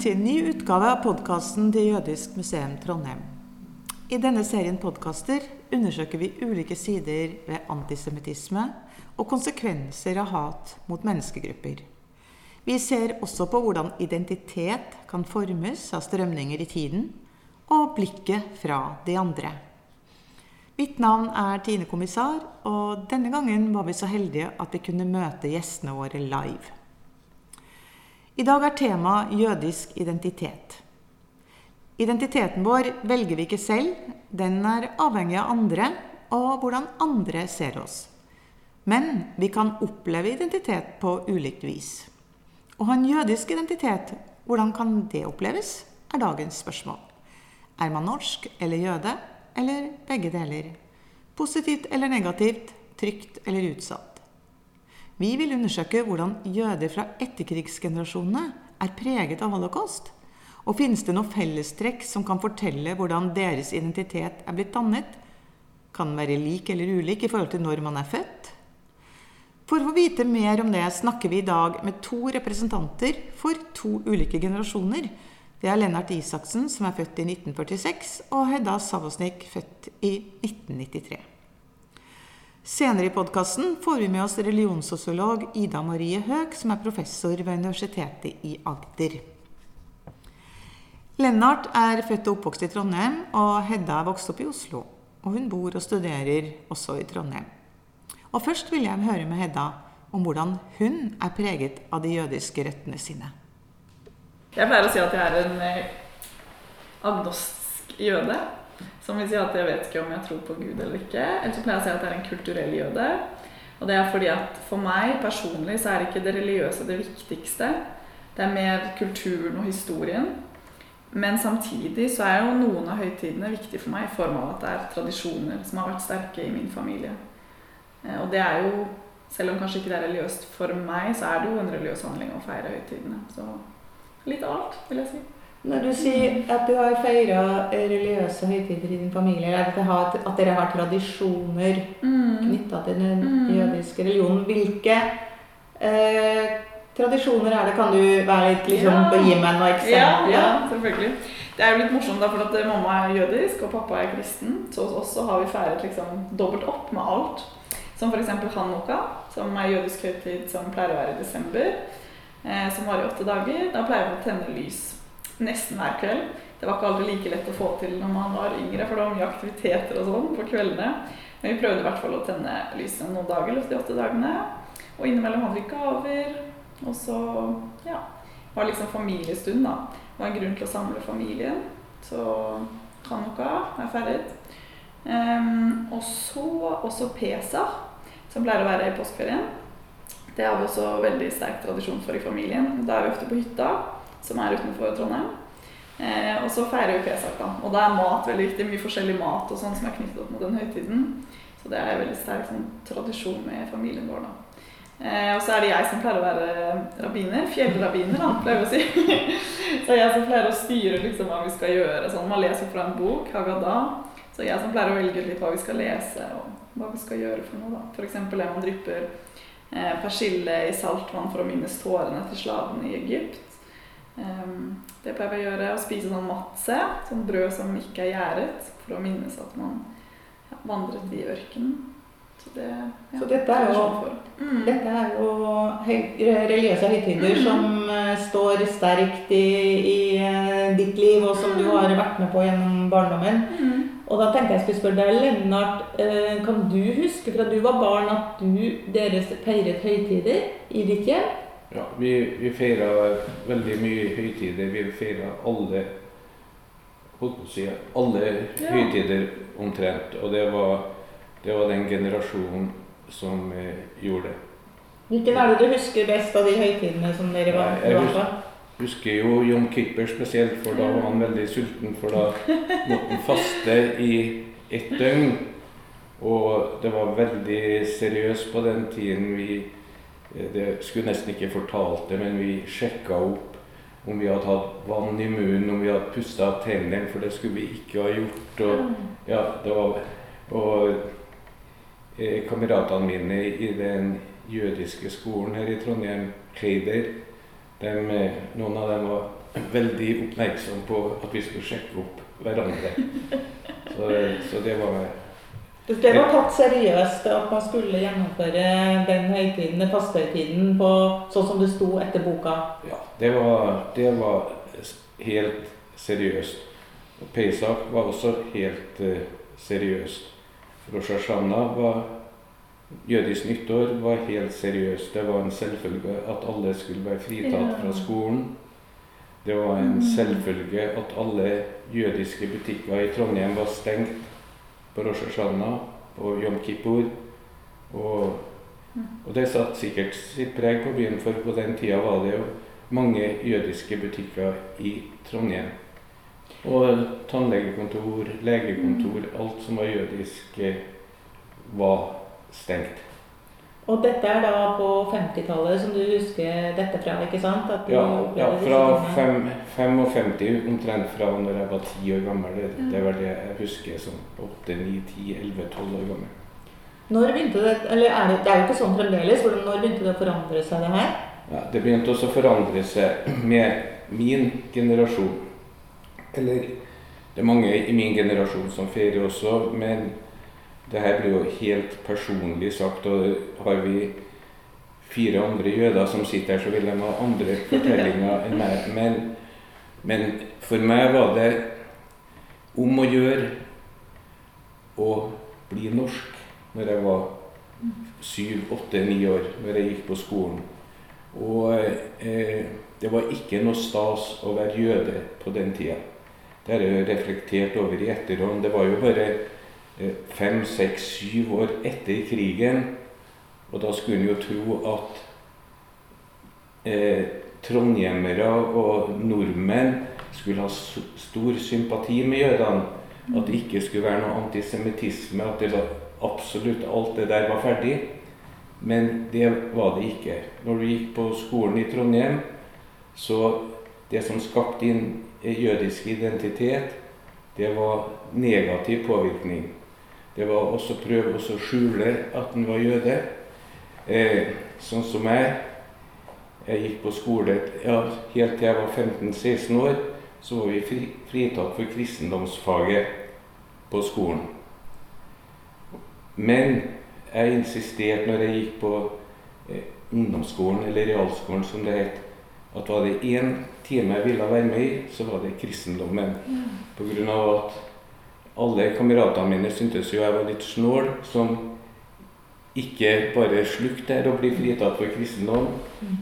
til en ny utgave av podkasten til Jødisk museum Trondheim. I denne serien podkaster undersøker vi ulike sider ved antisemittisme og konsekvenser av hat mot menneskegrupper. Vi ser også på hvordan identitet kan formes av strømninger i tiden, og blikket fra de andre. Mitt navn er Tine Kommissar, og denne gangen var vi så heldige at vi kunne møte gjestene våre live. I dag er temaet jødisk identitet. Identiteten vår velger vi ikke selv, den er avhengig av andre og hvordan andre ser oss. Men vi kan oppleve identitet på ulikt vis. Å ha en jødisk identitet, hvordan kan det oppleves, er dagens spørsmål. Er man norsk eller jøde, eller begge deler? Positivt eller negativt, trygt eller utsatt? Vi vil undersøke hvordan jøder fra etterkrigsgenerasjonene er preget av holocaust. Og finnes det noen fellestrekk som kan fortelle hvordan deres identitet er blitt dannet? Kan den være lik eller ulik i forhold til når man er født? For å få vite mer om det snakker vi i dag med to representanter for to ulike generasjoner. Det er Lennart Isaksen, som er født i 1946, og Hedda Savosnik, født i 1993. Senere i podkasten får vi med oss religionssosiolog Ida Marie Høeg, som er professor ved Universitetet i Agder. Lennart er født og oppvokst i Trondheim, og Hedda er vokst opp i Oslo. Og hun bor og studerer også i Trondheim. Og først vil jeg høre med Hedda om hvordan hun er preget av de jødiske røttene sine. Jeg pleier å si at jeg er en eh, agnostisk jøde. Som vil si at jeg vet ikke om jeg tror på Gud eller ikke. Eller så pleier jeg å si at jeg er en kulturell jøde. Og det er fordi at for meg personlig så er ikke det religiøse det viktigste. Det er mer kulturen og historien. Men samtidig så er jo noen av høytidene viktige for meg i form av at det er tradisjoner som har vært sterke i min familie. Eh, og det er jo, selv om kanskje ikke det er religiøst for meg, så er det jo en religiøs handling å feire høytidene. Så litt av alt, vil jeg si. Når du sier at du har feira religiøse høytider i din familie, at, dere har tradisjoner mm. knytta til den mm. jødiske religionen, hvilke eh, tradisjoner er det? Kan du være litt, liksom, ja. gi meg noen eksempler? Ja, ja, selvfølgelig. Det er jo litt morsomt, da, for at mamma er jødisk og pappa er kristen. Så hos oss har vi feiret liksom dobbelt opp med alt. Som f.eks. Hanukka, som er jødisk høytid som pleier å være i desember. Eh, som varer i åtte dager. Da pleier vi å tenne lys nesten hver kveld. Det var ikke alltid like lett å få til når man var yngre, for det var mye aktiviteter og sånn på kveldene. Men vi prøvde i hvert fall å tenne lysene noen dager, løs de åtte dagene. Og innimellom hadde vi gaver. Og så ja, var det liksom familiestund, da. Det var en grunn til å samle familien. Så Hanukka er ferdig. Um, og så også Pesach, som pleier å være i påskeferien. Det har vi også veldig sterk tradisjon for i familien. Da er vi ofte på hytta som er utenfor Trondheim. Eh, og så feirer vi Pesach, da. Og da er mat veldig viktig. Mye forskjellig mat og sånn som er knyttet opp mot den høytiden. Så det er en veldig sterk sånn, tradisjon med familien vår, da. Eh, og så er det jeg som pleier å være rabbiner. Fjellrabbiner, da, pleier vi å si. så jeg som pleier å styre liksom, hva vi skal gjøre. Sånn, man leser fra en bok, Haggadah. Så jeg som pleier å velge litt hva vi skal lese, og hva vi skal gjøre for noe. da. F.eks. det man drypper eh, persille i saltvann for å minnes tårene til slavene i Egypt. Um, det pleier vi å gjøre. Å spise sånn matse, sånn brød som ikke er gjæret, for å minnes at man vandret i ørkenen. Så, det, ja, så dette, er jo, mm. dette er jo religiøse høytider mm. som uh, står sterkt i, i uh, ditt liv, og som mm. du har vært med på gjennom barndommen. Mm. Og da tenkte jeg skulle spørre deg, Lennart, uh, kan du huske fra du var barn at du, deres feiret høytider i ditt hjem? Ja, vi, vi feira veldig mye høytider. Vi feira alle si, alle ja. høytider omtrent. Og det var, det var den generasjonen som eh, gjorde det. Hvilken er det du husker best av de høytidene som dere var på? Jeg husker, husker jo John Kipper spesielt, for da var han veldig sulten. For da måtte han faste i ett døgn. Og det var veldig seriøst på den tiden vi det skulle nesten ikke fortalt det, men vi sjekka opp om vi hadde hatt vann i munnen, om vi hadde pusta tennene, for det skulle vi ikke ha gjort. Og, ja, var, og eh, kameratene mine i den jødiske skolen her i Trondheim, Kleider, dem, eh, noen av dem var veldig oppmerksomme på at vi skulle sjekke opp hverandre. Så, så det var Det var tatt seriøst at man skulle gjennomføre den høytiden, den på sånn som det sto etter boka. Ja, det var, det var helt seriøst. Pesach var også helt uh, seriøst. Rosh Hashanah var Jødisk nyttår var helt seriøst. Det var en selvfølge at alle skulle være fritatt fra skolen. Det var en selvfølge at alle jødiske butikker i Trondheim var stengt på Rosh Hashanah på Yom Kippur. Og, og det satte sikkert sitt preg på byen, for på den tida var det jo mange jødiske butikker i Trondheim. Og tannlegekontor, legekontor, alt som var jødisk, eh, var stengt. Og dette er da på 50-tallet, som du husker dette fra, ikke sant? At du Ja, ja fra 55, omtrent fra når jeg var ti år gammel. Det, det var det jeg husker som 8, 9, 10, 11, 12 år gammel. Når begynte det, eller er det, det er jo ikke sånn fremdeles, hvordan, når begynte det å forandre seg det her? Ja, det begynte også å forandre seg med min generasjon. Eller det er mange i min generasjon som feirer også, men det her blir jo helt personlig sagt. Og har vi fire andre jøder som sitter her, så vil de ha andre fortellinger enn meg. Men, men for meg var det om å gjøre å bli norsk når jeg var syv, åtte, ni år, når jeg gikk på skolen. Og eh, det var ikke noe stas å være jøde på den tida. Det har jeg reflektert over i etterhånd. Det var jo bare fem, seks, syv år etter krigen. Og da skulle en jo tro at eh, trondhjemmere og nordmenn skulle ha stor sympati med jødene. At det ikke skulle være noe antisemittisme, at det var absolutt alt det der var ferdig. Men det var det ikke. Når du gikk på skolen i Trondheim, så det som skapte din jødisk identitet, det var negativ påvirkning. Det var også å prøve å skjule at han var jøde. Eh, sånn som jeg. Jeg gikk på skole ja, helt til jeg var 15-16 år. Så var vi fri, fritatt for kristendomsfaget på skolen. Men jeg insisterte når jeg gikk på eh, ungdomsskolen, eller realskolen som det het, at var det én time jeg ville være med i, så var det kristendommen. På grunn av at alle kameratene mine syntes jo jeg var litt snål, som ikke bare slukte å ble fritatt for kristendom,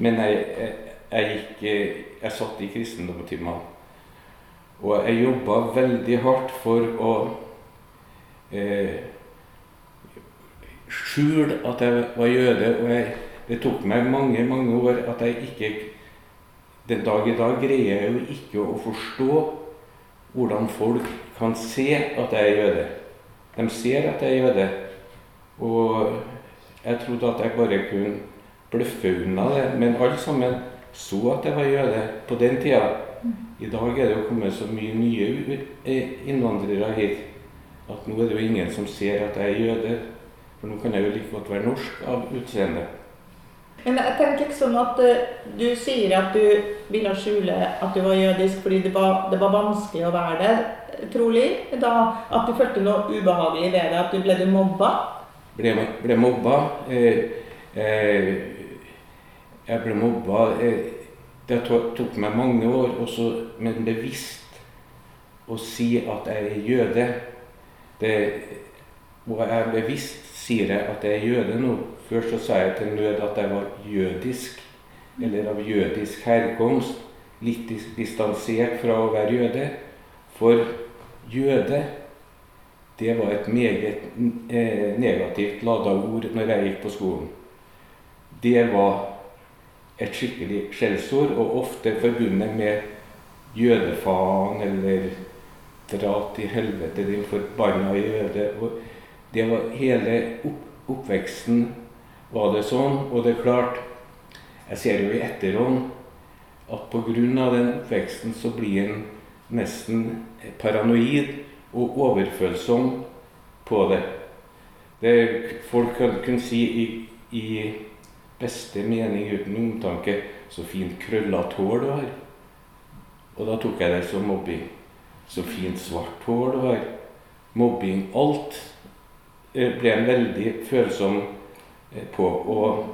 men jeg, jeg, jeg, gikk, jeg satt i kristendomstimene. Og jeg jobba veldig hardt for å eh, skjule at jeg var jøde. Og jeg, det tok meg mange, mange år at jeg ikke Den dag i dag greier jeg jo ikke å forstå hvordan folk kan se at jeg er jøde. De ser at jeg er jøde. Og jeg trodde at jeg bare kunne bløffe unna det. Men alle sammen så at jeg var jøde på den tida. I dag er det jo kommet så mye nye eh, innvandrere hit at nå er det jo ingen som ser at jeg er jøde. For nå kan jeg jo like godt være norsk av utseende. Men jeg tenker ikke sånn at eh, du sier at du ville skjule at du var jødisk fordi det var, det var vanskelig å være det, trolig. Da, at du følte noe ubehagelig ved det, at du ble mobba. Ble, ble mobba. Eh, eh, jeg ble mobba eh, Det tok meg mange år, også, men bevisst å si at jeg er jøde. Det, og jeg bevisst sier jeg at jeg er jøde nå. Før så sa jeg til nød at jeg var jødisk, eller av jødisk herkomst. Litt distansert fra å være jøde. For jøde, det var et meget eh, negativt lada ord når jeg gikk på skolen. Det var et skikkelig skjellsord, og ofte forbundet med jødefaen eller 'dra til helvete, din forbanna jøde'. Og det var hele opp, oppveksten var det sånn. Og det er klart, jeg ser jo i etterhånd at pga. den oppveksten så blir en nesten paranoid og overfølsom på det. det folk kan kunne si i, i beste mening uten omtanke 'Så fint krøllete hår du har'. Og da tok jeg det som mobbing. Så fint svart hår du har'. Mobbing. Alt eh, ble en veldig følsom på. Og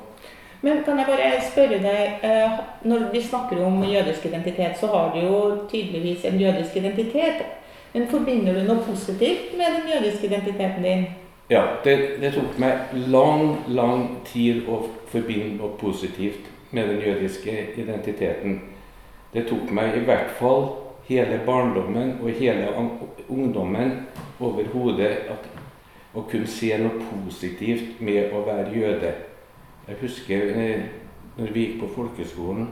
Men kan jeg bare spørre deg, eh, når vi snakker om jødisk identitet, så har du jo tydeligvis en jødisk identitet. Men forbinder du noe positivt med den jødiske identiteten din? ja, det, det tok meg lang, lang tid å forbinde noe positivt med den jødiske identiteten. Det tok meg i hvert fall hele barndommen og hele ungdommen over hodet at, å kunne se noe positivt med å være jøde. Jeg husker eh, når vi gikk på folkeskolen.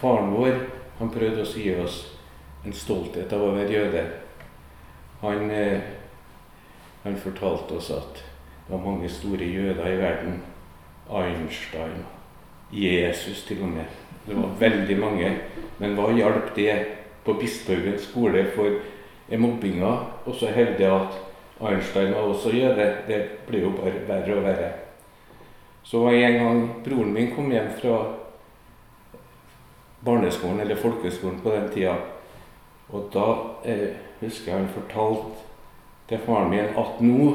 Faren vår han prøvde å gi oss en stolthet av å være jøde. Han, eh, han fortalte oss at det var mange store jøder i verden. Einstein, Jesus til og med. Det var veldig mange. Men hva hjalp det på Bispehaugen skole for mobbinga? Og så hevde jeg at Einstein var også jøde. Det ble jo bare verre og verre. Så var en gang broren min kom hjem fra barneskolen, eller folkeskolen på den tida. Og da eh, husker jeg han fortalte til faren min at nå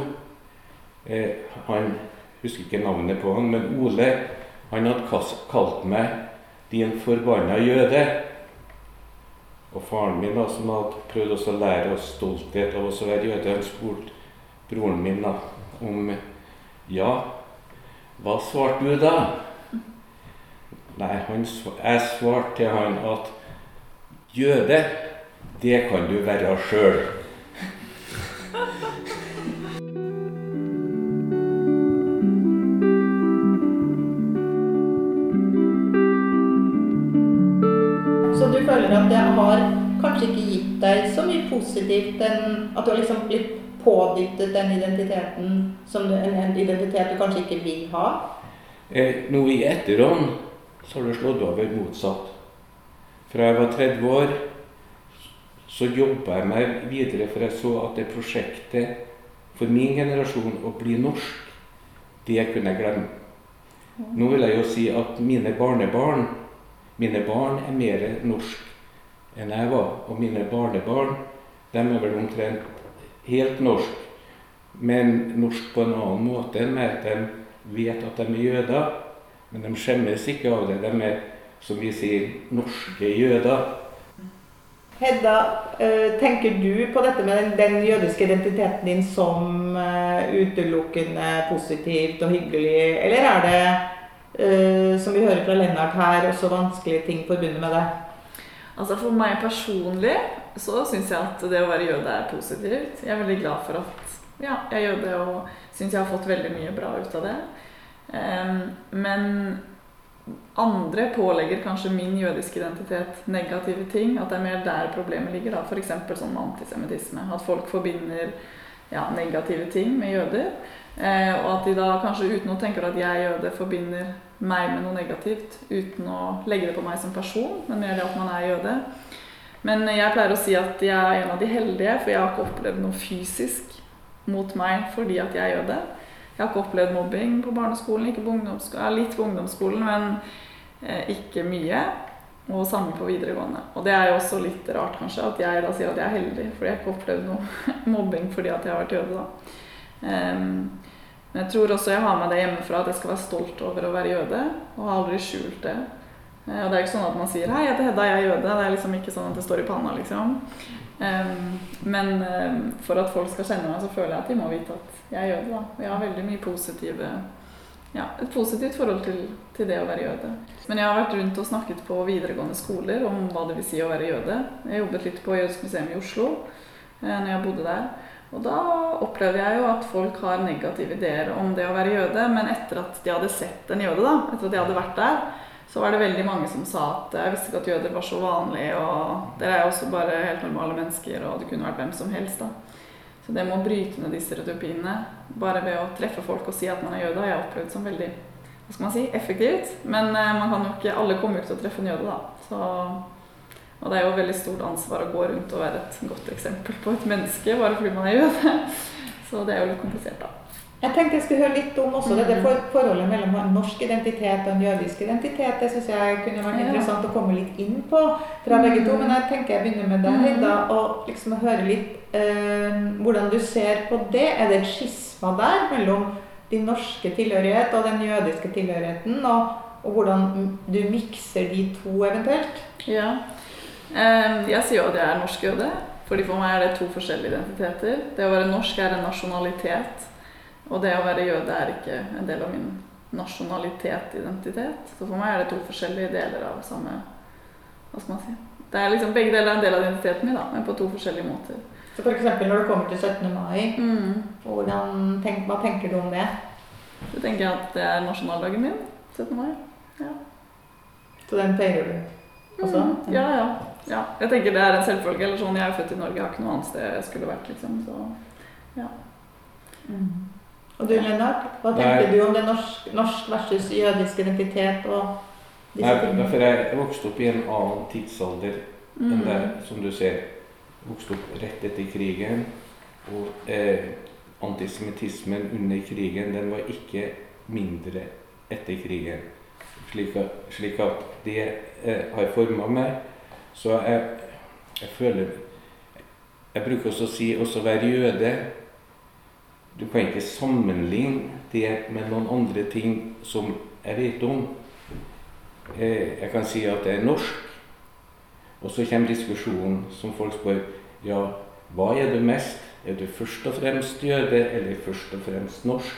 eh, Han husker ikke navnet på han, men Ole han hadde kalt meg 'din forbanna jøde'. Og faren min, da, som hadde prøvd å lære oss stolthet av oss å være jøde, han spurte broren min da om Ja, hva svarte du da? Nei, han, jeg svarte til han at jøde, det kan du være sjøl. Positivt, den, at du har liksom blitt pådyttet den identiteten som du, en, en identitet du kanskje ikke vil ha? Eh, nå i etterhånd så har det slått over motsatt. Fra jeg var 30 år, så jobba jeg meg videre, for jeg så at det prosjektet for min generasjon å bli norsk, det kunne jeg glemme. Nå vil jeg jo si at mine barnebarn, mine barn er mer norsk enn jeg var. Og mine barnebarn, de er vel omtrent helt norsk, men norsk på en annen måte enn at De vet at de er jøder, men de skjemmes ikke av det. De er, som vi sier, norske jøder. Hedda, eh, tenker du på dette med den, jødiske identiteten din som eh, utelukkende positivt og hyggelig, eller er det, eh, som vi hører fra Lennart her, også vanskelige ting forbundet med det? Altså For meg personlig så syns jeg at det å være jøde er positivt. Jeg er veldig glad for at ja, jeg er jøde og syns jeg har fått veldig mye bra ut av det. Men andre pålegger kanskje min jødiske identitet negative ting. At det er mer der problemet ligger. F.eks. sånn antisemittisme. At folk forbinder ja, negative ting med jøder. Eh, og at de da kanskje uten å tenke at jeg er jøde, forbinder meg med noe negativt. Uten å legge det på meg som person, men mer det at man er jøde. Men jeg pleier å si at jeg er en av de heldige, for jeg har ikke opplevd noe fysisk mot meg fordi at jeg er jøde. Jeg har ikke opplevd mobbing på barneskolen, ikke på litt på ungdomsskolen, men eh, ikke mye. Og samme på videregående. Og det er jo også litt rart, kanskje, at jeg da sier at jeg er heldig, fordi jeg ikke har opplevd noe mobbing fordi at jeg har vært jøde, da. Ehm, men jeg tror også jeg har med det hjemmefra at jeg skal være stolt over å være jøde, og har aldri skjult det. Eh, og det er ikke sånn at man sier 'hei, jeg heter Hedda, jeg er jøde'. Det er liksom ikke sånn at det står i panna, liksom. Men for at folk skal kjenne meg, så føler jeg at de må vite at jeg er jøde. da. Og jeg har veldig mye positive ja, et positivt forhold til, til det å være jøde. Men jeg har vært rundt og snakket på videregående skoler om hva det vil si å være jøde. Jeg jobbet litt på Jødisk museum i Oslo eh, når jeg bodde der. Og da opplevde jeg jo at folk har negative ideer om det å være jøde, men etter at de hadde sett en jøde, da, etter at de hadde vært der, så var det veldig mange som sa at jeg visste ikke at jøder var så vanlig, og dere er jo også bare helt normale mennesker, og det kunne vært hvem som helst, da. Så det med å bryte ned de stereotypiene, bare ved å treffe folk og si at man er jøde, har jeg opplevd som veldig hva skal man si, effektivt. Men eh, man kan jo ikke, alle kommer jo ikke til å treffe en jøde, da. Så, og det er jo et veldig stort ansvar å gå rundt og være et godt eksempel på et menneske bare fordi man er jøde. Så det er jo litt komplisert, da. Jeg tenkte jeg skulle høre litt om også Mm. det for, forholdet mellom norsk identitet og en jødisk identitet. Det syns jeg kunne vært interessant å komme litt inn på fra begge to. Men jeg tenker jeg begynner med deg, Linda, og liksom høre litt eh, hvordan du ser på det. Er det et skisma der mellom din norske tilhørighet og den jødiske tilhørigheten? Og, og hvordan du mikser de to eventuelt? Ja. Jeg sier jo at jeg er norsk jøde, fordi for meg er det to forskjellige identiteter. Det å være norsk er en nasjonalitet, og det å være jøde er ikke en del av min nasjonalitet-identitet. Så for meg er det to forskjellige deler av samme Hva skal man si? Det er liksom Begge deler er en del av identiteten min, da, men på to forskjellige måter. Så f.eks. når det kommer til 17. mai, Mm. hvordan tenk, hva tenker du om det? Så tenker jeg at det er nasjonaldagen min. 17. mai. Så den feirer du også? Mm. Ja, ja, ja. Jeg tenker det er en selvfølge. Eller sånn, Jeg er født i Norge, jeg har ikke noe annet sted jeg skulle vært. liksom, så... Mm. Og du Lennart, hva Nei. tenker du om det norsk, norsk versus jødisk identitet og disse Nei, tingene? For jeg vokste opp i en annen tidsalder enn Mm. det som du ser. Vokste opp rett etter krigen. Og eh, antisemittismen under krigen den var ikke mindre etter krigen. Slik at, slik at det eh, har forma meg. Så jeg, jeg føler Jeg bruker også å si også være jøde. Du kan ikke sammenligne det med noen andre ting som jeg vet om. Eh, Jeg kan si at det er norsk, og så kommer diskusjonen som folk spør ja, hva er du mest? Er du først og fremst jøde eller først og fremst norsk?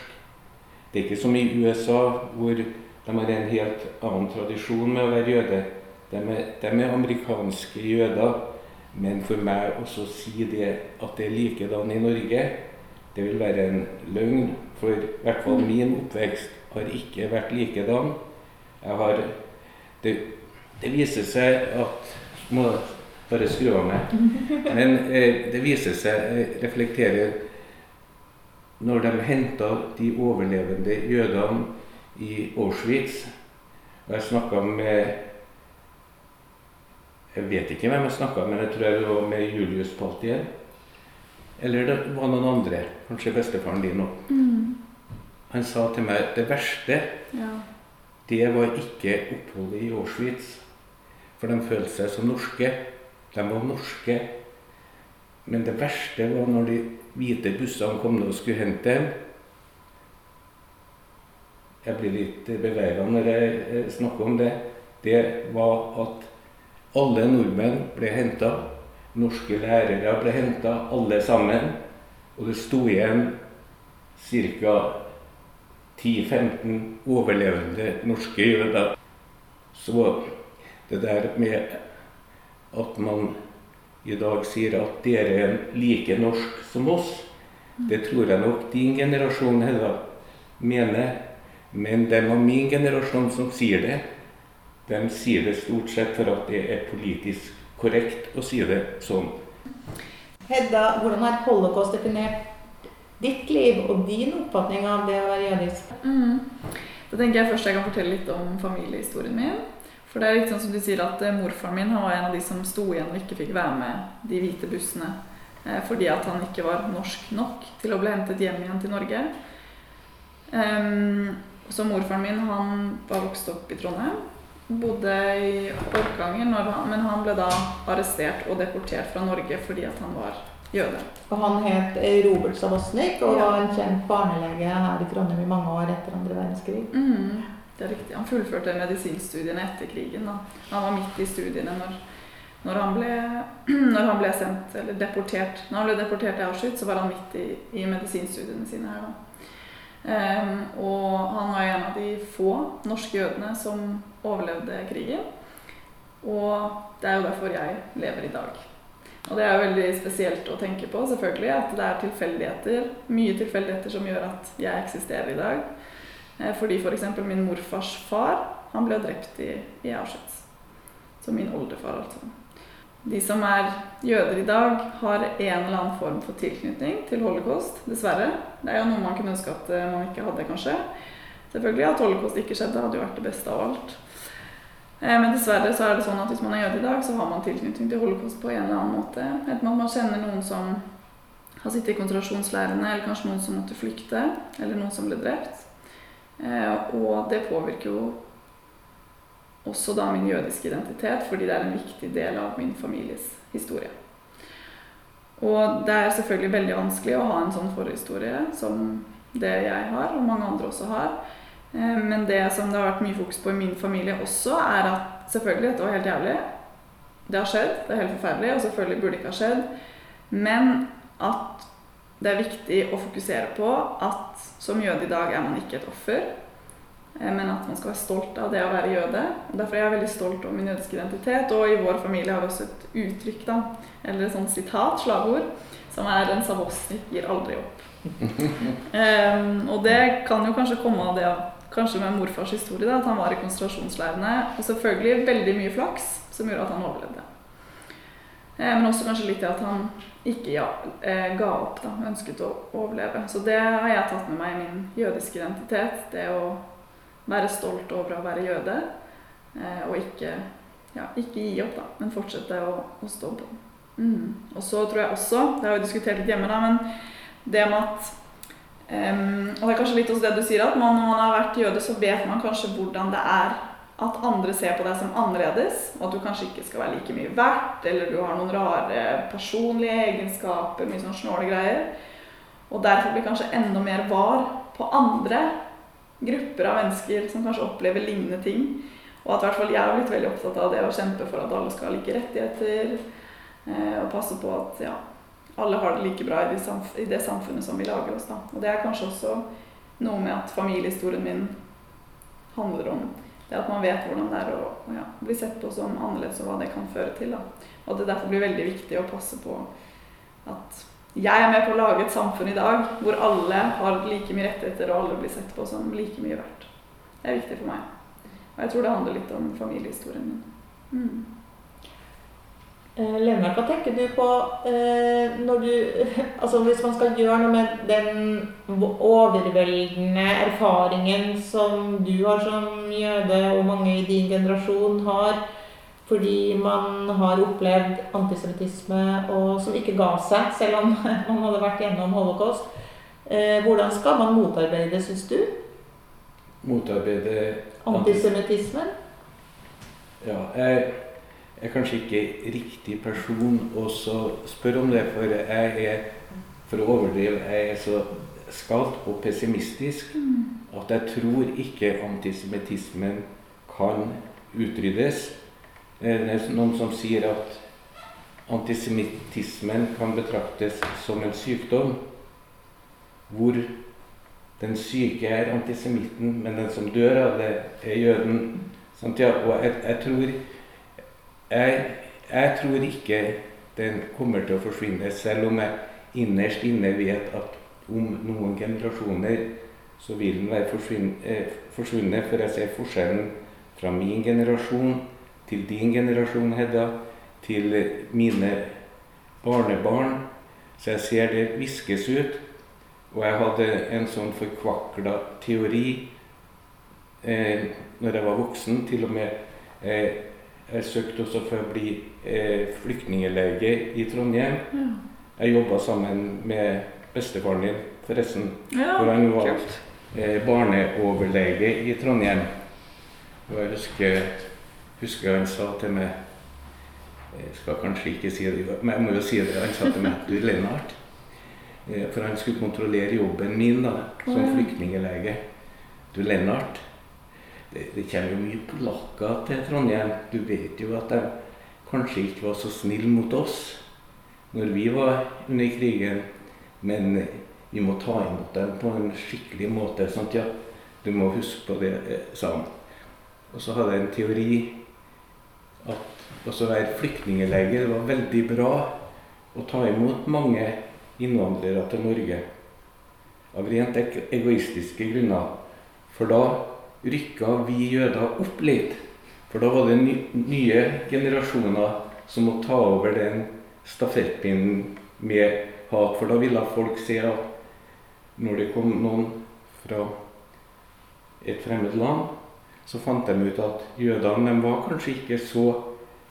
Det er ikke som i USA, hvor de har en helt annen tradisjon med å være jøde. De er, de er amerikanske jøder, men for meg også å si det at det er likedan i Norge, det vil være en løgn. For i hvert fall min oppvekst har ikke vært likedan. Jeg har det, det viser seg at Må bare skru av meg. Men eh, det viser seg, eh, reflekterer Når de henta de overlevende jødene i Auschwitz Og jeg snakka med Jeg vet ikke hvem jeg snakka med, men jeg tror det var med Julius Paltier. Eller det var noen andre. Kanskje bestefaren din òg. Mm. Han sa til meg det verste Ja. det var ikke oppholdet i Auschwitz. For de følte seg som norske. De var norske. Men det verste var når de hvite bussene kom og skulle hente dem. Jeg blir litt bevega når jeg eh, snakker om det. Det var at alle nordmenn ble henta. Norske lærere ble henta, alle sammen. Og det sto igjen ca. 10-15 overlevende norske jøder. Så det der med at man i dag sier at dere er like norsk som oss, det tror jeg nok din generasjon Hedda, mener. Men dem av min generasjon som sier det, de sier det stort sett for at det er politisk korrekt å si det sånn. Hedda, hvordan har holocaust definert ditt liv og din oppfatning av det å være jødisk? Mm. Da tenker jeg først jeg kan fortelle litt om familiehistorien min. For det er litt sånn som du sier at eh, Morfaren min han var en av de som sto igjen og ikke fikk være med de hvite bussene. Eh, fordi at han ikke var norsk nok til å bli hentet hjem igjen til Norge. Ehm, så morfaren min han var vokst opp i Trondheim. Bodde i Orkanger, men han ble da arrestert og deportert fra Norge fordi at han var jøde. Og han het eh, Robert Savosnik og Ja. var en kjent barnelege her i Trondheim i mange år etter andre verdenskrig. Mm, det er riktig. Han fullførte medisinstudiene etter krigen. Da. Han var midt i studiene når, når, han ble, når han ble sendt, eller deportert. Når han ble deportert til Auschwitz, så var han midt i, i medisinstudiene sine her. da. Ehm, og han var en av de få norske jødene som overlevde krigen. Og det er jo derfor jeg lever i dag. Og det er jo veldig spesielt å tenke på, selvfølgelig, at det er tilfeldigheter, mye tilfeldigheter som gjør at jeg eksisterer i dag. Eh, Fordi f.eks. min morfars far han ble drept i, i Auschwitz. Så min oldefar, altså. De som er jøder i dag, har en eller annen form for tilknytning til holocaust, dessverre. Det er jo noe man kunne ønske at eh, man ikke hadde, kanskje. Selvfølgelig At holocaust ikke skjedde, hadde jo vært det beste av alt. Eh, Men dessverre så er det sånn at hvis man er jøde i dag, så har man tilknytning til holocaust på en eller annen måte. Enten at man kjenner noen som har sittet i konsentrasjonsleirene, eller kanskje noen som måtte flykte, eller noen som ble drept. Eh, og det påvirker jo også da min jødiske identitet, fordi det er en viktig del av min families historie. Og det er selvfølgelig veldig vanskelig å ha en sånn forhistorie som det jeg har, og mange andre også har. Eh, men det som det har vært mye fokus på i min familie også, er at selvfølgelig, dette var helt jævlig. Det har skjedd, det er helt forferdelig, og selvfølgelig burde det ikke ha skjedd. Men at det er viktig å fokusere på at som jøde i dag er man ikke et offer, men at man skal være stolt av det å være jøde. Derfor er jeg veldig stolt over min jødiske identitet. Og i vår familie har vi også et uttrykk, da, eller et sånt sitat, slagord, som er 'en savosnik gir aldri opp'. um, og det kan jo kanskje komme av det kanskje med morfars historie, da, at han var i konsentrasjonsleirene. Og selvfølgelig veldig mye flaks som gjorde at han overlevde. Eh, men også kanskje litt det at han ikke ja, eh, ga opp, da, ønsket å overleve. Så det har jeg tatt med meg i min jødiske identitet. Det å være stolt over å være jøde, eh, og ikke, ja, ikke gi opp, da, men fortsette å, å stå på. Mm. Og så tror jeg også, det har vi diskutert litt hjemme, da, men det med at um, Og det er kanskje litt også det du sier, at man, når man har vært jøde, så vet man kanskje hvordan det er at andre ser på deg som annerledes, og at du kanskje ikke skal være like mye verdt, eller du har noen rare personlige egenskaper, mye sånn snåle greier. Og derfor blir kanskje enda mer var på andre grupper av mennesker som kanskje opplever lignende ting. Og at hvert fall jeg har blitt veldig opptatt av det å kjempe for at alle skal ha like rettigheter. Eh, og passe på at ja, alle har det like bra i det samfunnet som vi lager oss. da. Og det er kanskje også noe med at familiehistorien min handler om det at man vet hvordan det er å ja, bli sett på som annerledes, og hva det kan føre til. Da. Og at det derfor blir veldig viktig å passe på at jeg er med på å lage et samfunn i dag hvor alle har like mye rettigheter, og alle blir sett på som like mye verdt. Det er viktig for meg. Og jeg tror det handler litt om familiehistorien min. Mm. Eh, Lena, hva tenker du på eh, når du Altså hvis man skal gjøre noe med den overveldende erfaringen som du har som jøde, og mange i din generasjon har, fordi man har opplevd antisemittisme og som ikke ga seg, selv om man hadde vært gjennom holocaust. Eh, hvordan skal man motarbeide, syns du? Motarbeide Antisemittismen? Ja, jeg er kanskje ikke riktig person å spørre om det, for jeg er for å overdrive, jeg er så skalt og pessimistisk at jeg tror ikke antisemittismen kan utryddes. Det er noen som sier at antisemittismen kan betraktes som en sykdom, hvor den syke er antisemitten, men den som dør av det, er jøden. Og jeg, jeg tror jeg, jeg, tror ikke den kommer til å forsvinne, selv om jeg innerst inne vet at om noen generasjoner så vil den være eh, forsvunnet. For jeg ser forskjellen fra min generasjon til din generasjon, Hedda, til mine barnebarn. Så jeg ser det viskes ut. Og jeg hadde en sånn forkvakla teori eh, når jeg var voksen. Til og med eh, jeg søkte også for å bli eh, flyktningelege i Trondheim. Ja. Jeg jobba sammen med bestefaren din, forresten. Ja, hvor han var eh, barneoverlege i Trondheim. Og jeg husker, husker jeg han sa til meg Jeg skal kanskje ikke si det, men jeg må jo si det. Han sa til meg du Lennart. Eh, for han skulle kontrollere jobben min da, som flyktninglege. Du Lennart det, det kommer jo mye polakker til Trondheim. Du vet jo at de kanskje ikke var så snille mot oss når vi var under krigen. Men vi må ta imot dem på en skikkelig måte. Sant? Ja, du må huske på det, eh, sa han. Og så hadde jeg en teori at å være flyktningelege var veldig bra å ta imot mange innvandrere til Norge. Av rent egoistiske grunner. For da rykka vi jøder opp litt. For da var det nye generasjoner som måtte ta over den stafettpinnen med hat. For da ville folk se at når det kom noen fra et fremmed land, så fant de ut at jødene var kanskje ikke så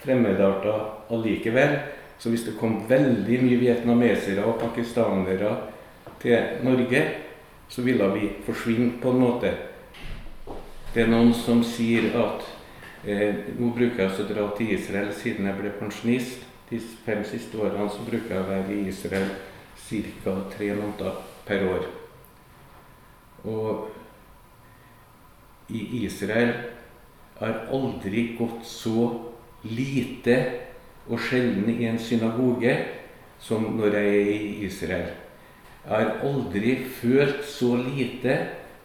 fremmedarta allikevel. Så hvis det kom veldig mye vietnamesere og pakistanere til Norge, så ville vi forsvinne på en måte. Det er noen som sier at eh, Nå bruker jeg å dra til Israel siden jeg ble pensjonist. De fem siste årene så bruker jeg å være i Israel ca. tre måneder per år. Og i Israel har aldri gått så lite og sjelden i en synagoge som når jeg er i Israel. Jeg har aldri følt så lite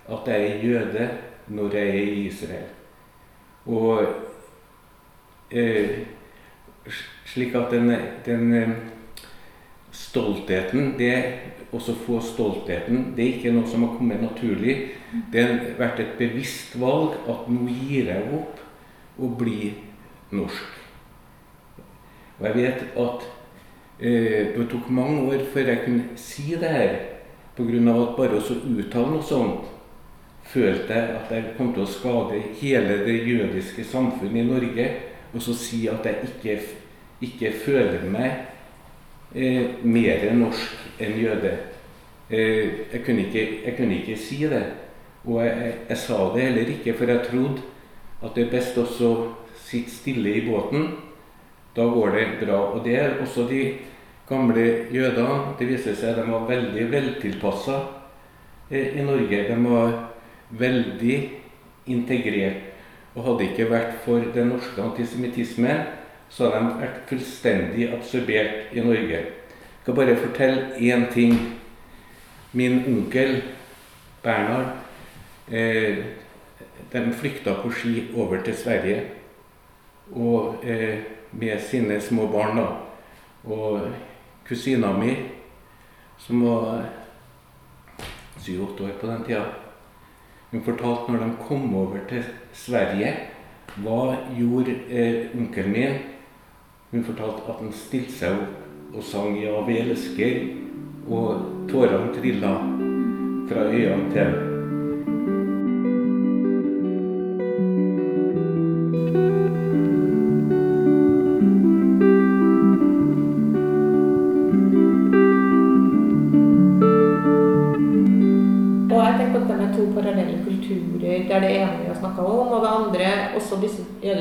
at jeg er jøde når jeg er i Israel. Og eh, slik at den, den eh, stoltheten det også få stoltheten. Det er ikke noe som har kommet naturlig. Det har vært et bevisst valg at nå gir jeg opp å bli norsk. Og jeg vet at eh, det tok mange år før jeg kunne si det her, pga. at bare å uttale noe sånt følte jeg at jeg kom til å skade hele det jødiske samfunnet i Norge. Og så si at jeg ikke, ikke føler meg eh, mer norsk enn jøde. Eh, jeg, kunne ikke, jeg, kunne ikke, si det. Og jeg, jeg, sa det heller ikke, for jeg trodde at det er best også å sitte stille i båten da går det bra. Og det er også de gamle jødene. Det viser seg at de var veldig veltilpassa eh, i Norge. De var veldig integrert. Og hadde ikke vært for den norske antisemittismen, så hadde de vært fullstendig absorbert i Norge. Jeg skal bare fortelle én ting. Min onkel Bernhard eh, de flykta på ski over til Sverige. Og eh, med sine små barn. da. Og kusina mi, som var syv-åtte år på den tida, hun fortalte når de kom over til Sverige Hva gjorde eh, onkelen min? Hun fortalte at han stilte seg opp og sang 'Ja, vi elsker', og tårene trilla fra øynene til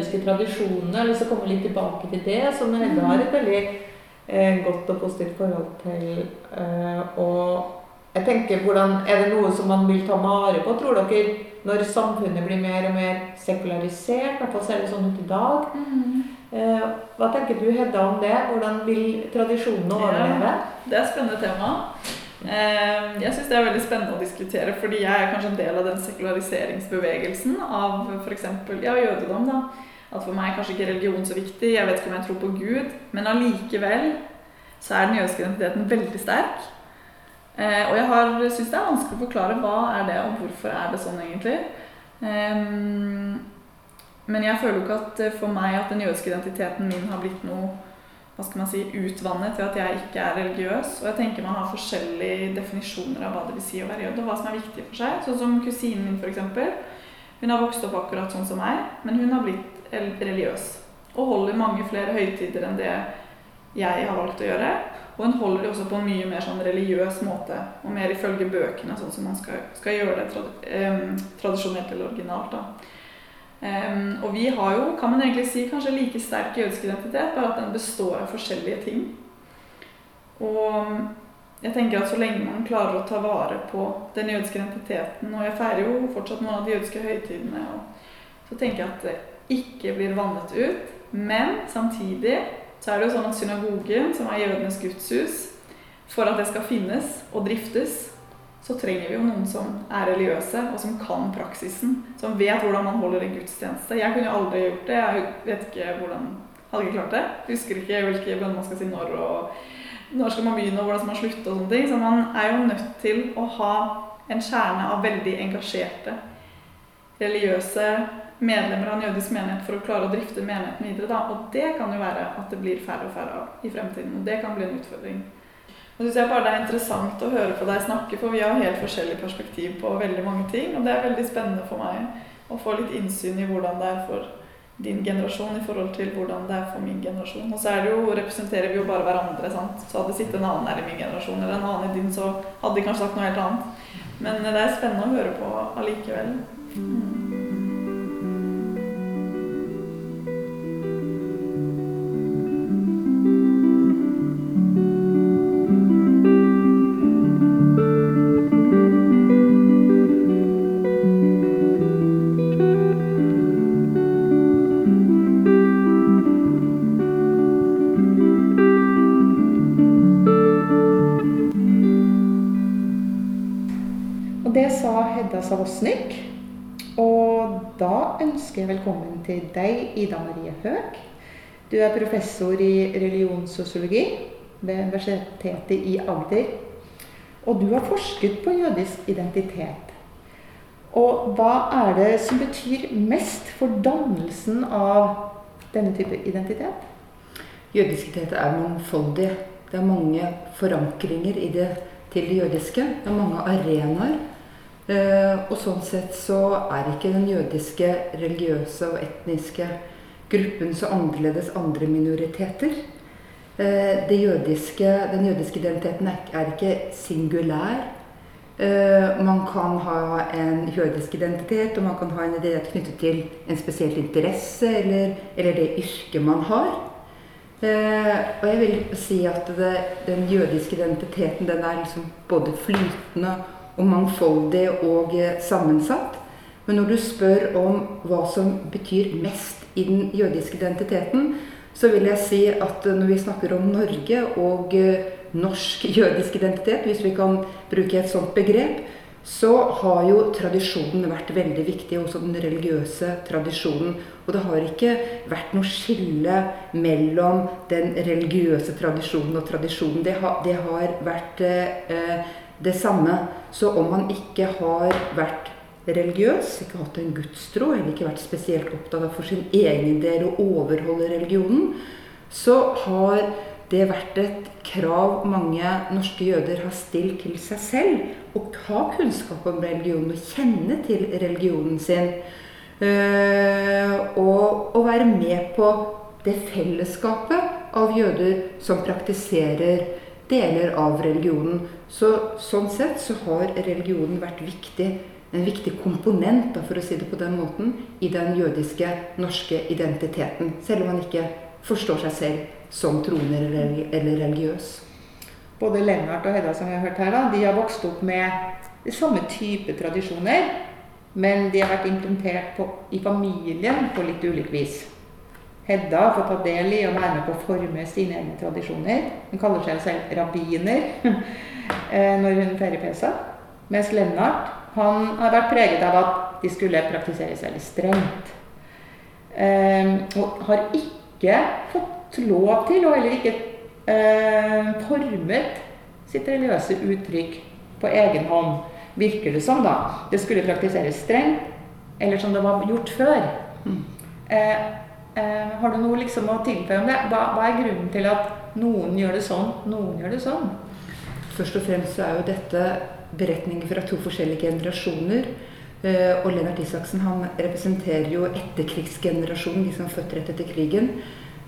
disse tradisjonene. Jeg har lyst til å komme litt tilbake til det, som Hedda har et veldig eh, godt og positivt forhold til. Eh, og jeg tenker, hvordan, Er det noe som man vil ta vare på, tror dere, når samfunnet blir mer og mer sekularisert? I hvert fall ser det sånn ut i dag. Mm. Eh, hva tenker du, Hedda, om det? Hvordan vil tradisjonene overleve? Ja, det er et spennende tema. Ehm, jeg syns det er veldig spennende å diskutere, fordi jeg er kanskje en del av den sekulariseringsbevegelsen av f.eks. Ja, jødedom. da. At for meg er kanskje ikke religion så viktig, jeg vet ikke om jeg tror på Gud, men allikevel så er den jødiske identiteten veldig sterk. Eh, og jeg syns det er vanskelig å forklare hva er det, og hvorfor er det sånn egentlig. Eh, men jeg føler jo ikke at for meg at den jødiske identiteten min har blitt noe hva skal man si, utvannet ved at jeg ikke er religiøs. Og jeg tenker man har forskjellige definisjoner av hva det vil si å være jøde, og hva som er viktig for seg. Sånn som kusinen min, f.eks. Hun har vokst opp akkurat sånn som meg, men hun har blitt religiøs. Og holder mange flere høytider enn det jeg har valgt å gjøre. Og hun holder det også på en mye mer sånn religiøs måte, og mer ifølge bøkene, sånn som man skal, skal gjøre det trad eh, tradisjonelt eller originalt. da. Um, og vi har jo, kan man egentlig si, kanskje like sterk jødisk identitet, bare at den består av forskjellige ting. Og jeg tenker at så lenge man klarer å ta vare på den jødiske identiteten Og jeg feirer jo fortsatt noen av de jødiske høytidene, så tenker jeg at ikke blir vannet ut. Men samtidig så er det jo sånn at synagogen, som er jødenes gudshus, for at det skal finnes og driftes, så trenger vi jo noen som er religiøse, og som kan praksisen. Som vet hvordan man holder en gudstjeneste. Jeg kunne jo aldri gjort det. Jeg vet ikke hvordan Hadde ikke klart det. Husker ikke hvilke bønner man skal si når, og når skal man begynne, og hvordan skal man slutte, og sånne ting. Så man er jo nødt til å ha en kjerne av veldig engasjerte religiøse medlemmer av en jødisk menighet for å klare å drifte menigheten videre. Da. Og det kan jo være at det blir færre og færre av i fremtiden. Og det kan bli en utfordring. Og synes jeg bare Det er interessant å høre på deg snakke, for vi har helt forskjellig perspektiv på veldig mange ting. Og det er veldig spennende for meg å få litt innsyn i hvordan det er for din generasjon i forhold til hvordan det er for min generasjon. Og så er det jo, representerer vi jo bare hverandre. sant? Så hadde det sittet en annen her i min generasjon eller en annen i din, så hadde de kanskje sagt noe helt annet. Men det er spennende å høre på allikevel. Mm. Savosnik. Og da ønsker jeg velkommen til deg, Ida Marie Høeg. Du er professor i religionssosiologi ved Universitetet i Agder. Og du har forsket på jødisk identitet. Og hva er det som betyr mest for dannelsen av denne type identitet? Jødisk identitet er mangfoldig. Det er mange forankringer i det til det jødiske. Det er mange arenaer. Eh, og sånn sett så er ikke den jødiske religiøse og etniske gruppen så annerledes andre minoriteter. Eh, jødiske, den jødiske identiteten er, ikke singulær. Eh, man kan ha en jødisk identitet, og man kan ha en identitet knyttet til en spesiell interesse eller, eller det yrket man har. Og jeg vil si at det, den jødiske identiteten den er liksom både flytende og mangfoldig og eh, sammensatt. Men når du spør om hva som betyr mest i den jødiske identiteten, så vil jeg si at når vi snakker om Norge og eh, norsk jødisk identitet, hvis vi kan bruke et sånt begrep, så har jo tradisjonen vært veldig viktig, også den religiøse tradisjonen. Og det har ikke vært noe skille mellom den religiøse tradisjonen og tradisjonen. Det har, det har vært eh, det samme. Så om man ikke har vært religiøs, ikke hatt en gudstro, eller ikke vært spesielt opptatt av for sin egen del å overholde religionen, så har det vært et krav mange norske jøder har stilt til seg selv å ha kunnskap om religionen og kjenne til religionen sin. Og å være med på det fellesskapet av jøder som praktiserer deler av religionen. Så, sånn sett så har religionen vært viktig, en viktig komponent, da, for å si det på den måten, i den jødiske norske identiteten. Selv om man ikke forstår seg selv som troende eller, religiøs. Både Lennart og Hedda som vi har hørt her, da, de har vokst opp med samme type tradisjoner. Men de har vært implementert på, i familien på litt ulikt vis. Hedda har fått ta del i og være med på å forme sine egne tradisjoner. Hun kaller seg selv rabbiner når hun feirer Pesach. Mens Lennart han har vært preget av at de skulle praktiseres veldig strengt. Um, og har ikke fått lov til, og heller ikke uh, formet sitt religiøse uttrykk på egen hånd. Virker det som, da. Det skulle praktiseres strengt, eller som det var gjort før. Mm. Uh, uh, har du noe liksom å tilføye om det? Hva, hva er grunnen til at noen gjør det sånn, noen gjør det sånn? Først og fremst så er jo dette beretninger fra to forskjellige generasjoner. Eh, og Lennart Isaksen han representerer jo etterkrigsgenerasjonen, de som er født rett etter krigen.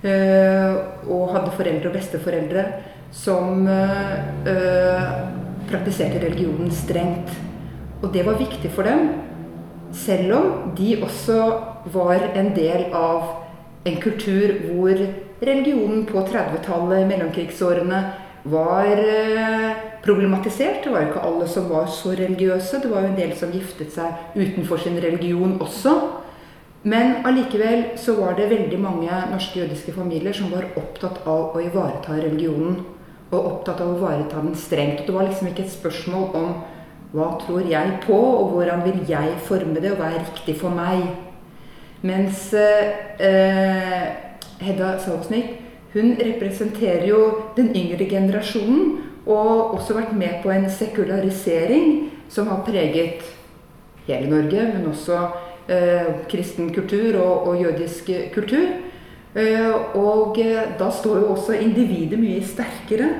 Eh, og hadde foreldre og besteforeldre som eh, praktiserte religionen strengt. Og det var viktig for dem, selv om de også var en del av en kultur hvor religionen på 30-tallet, mellomkrigsårene, var problematisert. Det var jo ikke alle som var så religiøse. Det var jo en del som giftet seg utenfor sin religion også. Men allikevel så var det veldig mange norske jødiske familier som var opptatt av å ivareta religionen. Og opptatt av å ivareta den strengt. Og det var liksom ikke et spørsmål om hva tror jeg på, og hvordan vil jeg forme det, og hva er riktig for meg. Mens eh, Hedda Salsnik hun representerer jo den yngre generasjonen og også vært med på en sekularisering som har preget hele Norge, men også eh, kristen kultur og, og jødisk kultur. Eh, og eh, da står jo også individet mye sterkere.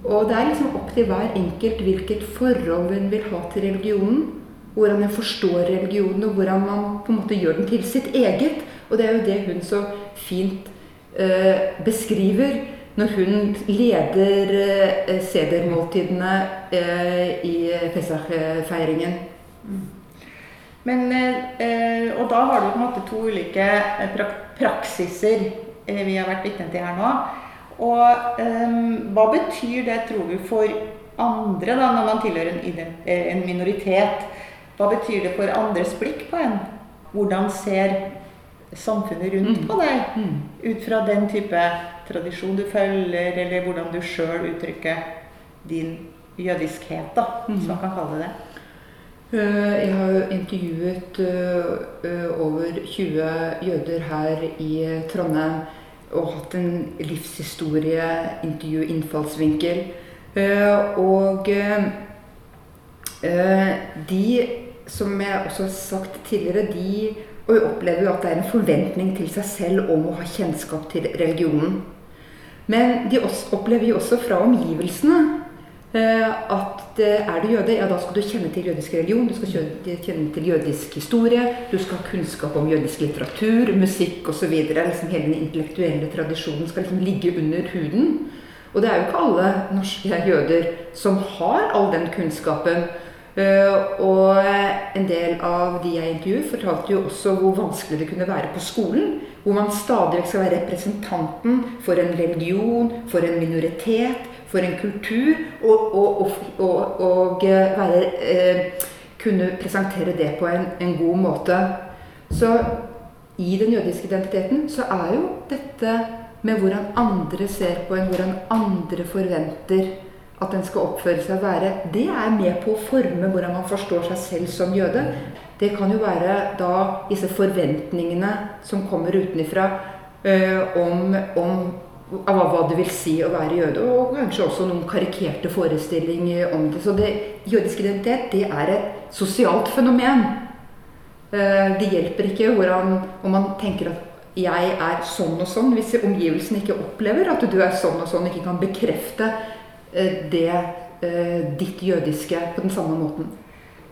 Og det er liksom opp til hver enkelt hvilket forhold en vil ha til religionen. Hvordan en forstår religionen, og hvordan man på en måte gjør den til sitt eget. Og det er jo det hun så fint beskriver når hun leder eh, sedermåltidene eh, i Pesach-feiringen. Men, eh, og da har du på en måte to ulike eh, praksiser eh, vi har vært vitne til her nå. Og eh, hva betyr det, tror du, for andre da, når man tilhører en minoritet? Hva betyr det for andres blikk på en? Hvordan ser samfunnet rundt på deg Mm. ut fra den type tradisjon du følger, eller hvordan du sjøl uttrykker din jødiskhet, da, hvis man kan kalle det det? Eh, Jeg har jo intervjuet eh, eh, over 20 jøder her i Trondheim og hatt en livshistorie, intervju, innfallsvinkel. Eh, Og eh, de, som jeg også har sagt tidligere, de opplever jo at det er en forventning til seg selv om å ha kjennskap til religionen. Men de opplever jo også fra omgivelsene eh, at er du jøde, ja da skal du kjenne til jødisk religion, du skal kjenne til jødisk historie, du skal ha kunnskap om jødisk litteratur, musikk osv. Liksom hele den intellektuelle tradisjonen skal liksom ligge under huden. Og det er jo ikke alle norske jøder som har all den kunnskapen. Eh, og en del av de jeg intervjuet, fortalte jo også hvor vanskelig det kunne være på skolen. Hvor man stadig skal være representanten for en religion, for en minoritet, for en kultur. Og, og, og, og, og eh, være, eh, kunne presentere det på en, en god måte. Så i den jødiske identiteten så er jo dette med hvordan andre ser på en, hvordan andre forventer at en skal oppføre seg og være, det er med på å forme hvordan man forstår seg selv som jøde. Det kan jo være da disse forventningene som kommer utenifra øh, om, om av hva det vil si å være jøde, og kanskje også noen karikerte forestillinger om det. Så det, jødisk identitet det er et sosialt fenomen. Eh, Det hjelper ikke hvordan, om man tenker at jeg er sånn og sånn, hvis omgivelsene ikke opplever at du er sånn og sånn, ikke kan bekrefte det eh, ditt jødiske på den samme måten.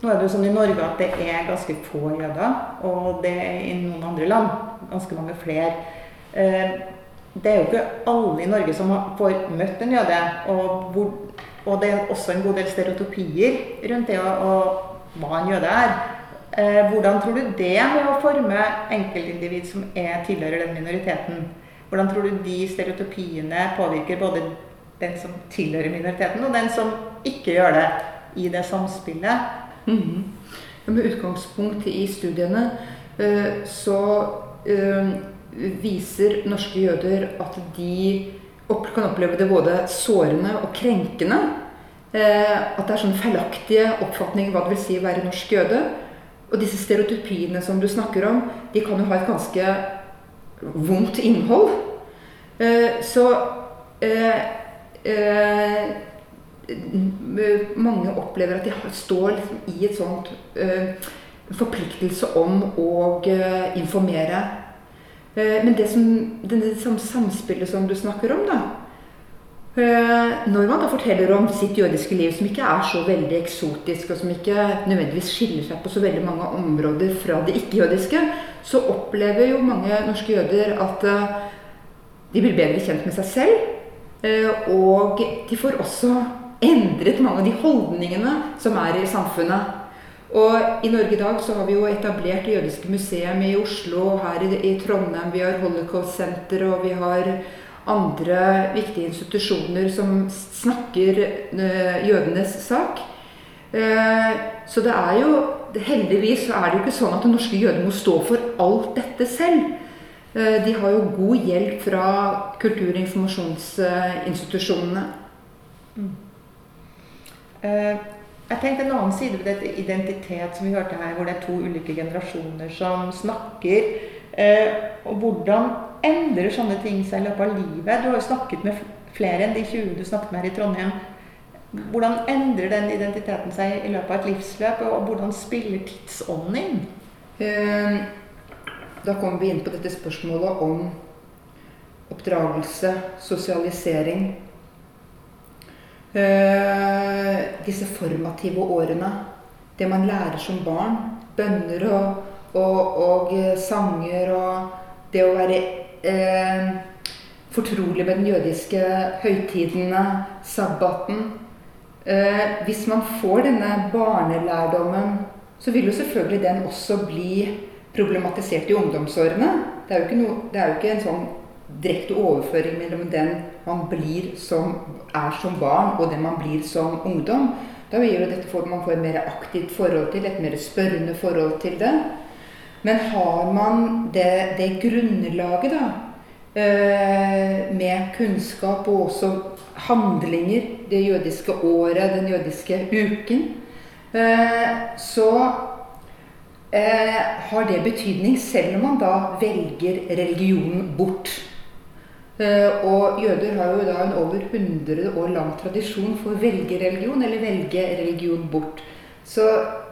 Nå er det jo sånn i Norge at det er ganske få jøder, og det er i noen andre land ganske mange flere. Eh, Det er jo ikke alle i Norge som får møtt en jøde, og, hvor, og det er også en god del stereotypier rundt det og hva en jøde er. Eh, Hvordan tror du det med å forme enkeltindivid som er, tilhører den minoriteten, hvordan tror du de stereotypiene påvirker både den som tilhører minoriteten, og den som ikke gjør det, i det samspillet? Mm Ja, Med utgangspunkt i studiene eh, så eh, viser norske jøder at de kan oppleve det både sårende og krenkende. Eh, At det er sånn feilaktige oppfatninger hva det vil si å være norsk jøde. Og disse stereotypiene som du snakker om, de kan jo ha et ganske vondt innhold. Så mange opplever at de står liksom i et sånt eh, forpliktelse om å eh, informere. Eh, men det som, det, det samspillet som du snakker om, da eh, Når man da forteller om sitt jødiske liv, som ikke er så veldig eksotisk, og som ikke nødvendigvis skiller seg på så veldig mange områder fra det ikke-jødiske, så opplever jo mange norske jøder at eh, de blir bedre kjent med seg selv. Eh, Og de får også endret mange av de holdningene som er i samfunnet. Og i Norge i dag så har vi jo etablert det jødiske museum i Oslo, og her i, Trondheim. Vi har Holocaust-senter, og vi har andre viktige institusjoner som snakker eh, jødenes sak. Eh, så det er jo Heldigvis så er det jo ikke sånn at norske jøder må stå for alt dette selv. Eh, de har jo god hjelp fra kultur- og informasjonsinstitusjonene. Eh, Jeg tenkte en annen side ved dette identitet som vi hørte her, hvor det er to ulike generasjoner som snakker. Eh, Og hvordan endrer sånne ting seg i løpet av livet? Du har jo snakket med flere enn de 20 du snakket med her i Trondheim. Hvordan endrer den identiteten seg i løpet av et livsløp, og hvordan spiller tidsånden inn? Eh, Da kommer vi inn på dette spørsmålet om oppdragelse, sosialisering. Eh, Disse formative årene. Det man lærer som barn. Bønner og, og, og eh, sanger og det å være eh, fortrolig med den jødiske høytidene, sabbaten eh, Hvis man får denne barnelærdommen, så vil jo selvfølgelig den også bli problematisert i ungdomsårene. Det er jo ikke, noe, det er jo ikke en sånn direkte overføring mellom den man blir som, er som barn, og den man blir som ungdom. Da vil jo dette for man får et mer aktivt forhold til, et mer spørrende forhold til det. Men har man det, det grunnlaget, da, eh, med kunnskap og også handlinger, det jødiske året, den jødiske uken, eh, så eh, har det betydning, selv om man da velger religionen bort. Og jøder har jo da en over 100 år lang tradisjon for å velge religion, eller velge religion bort. Så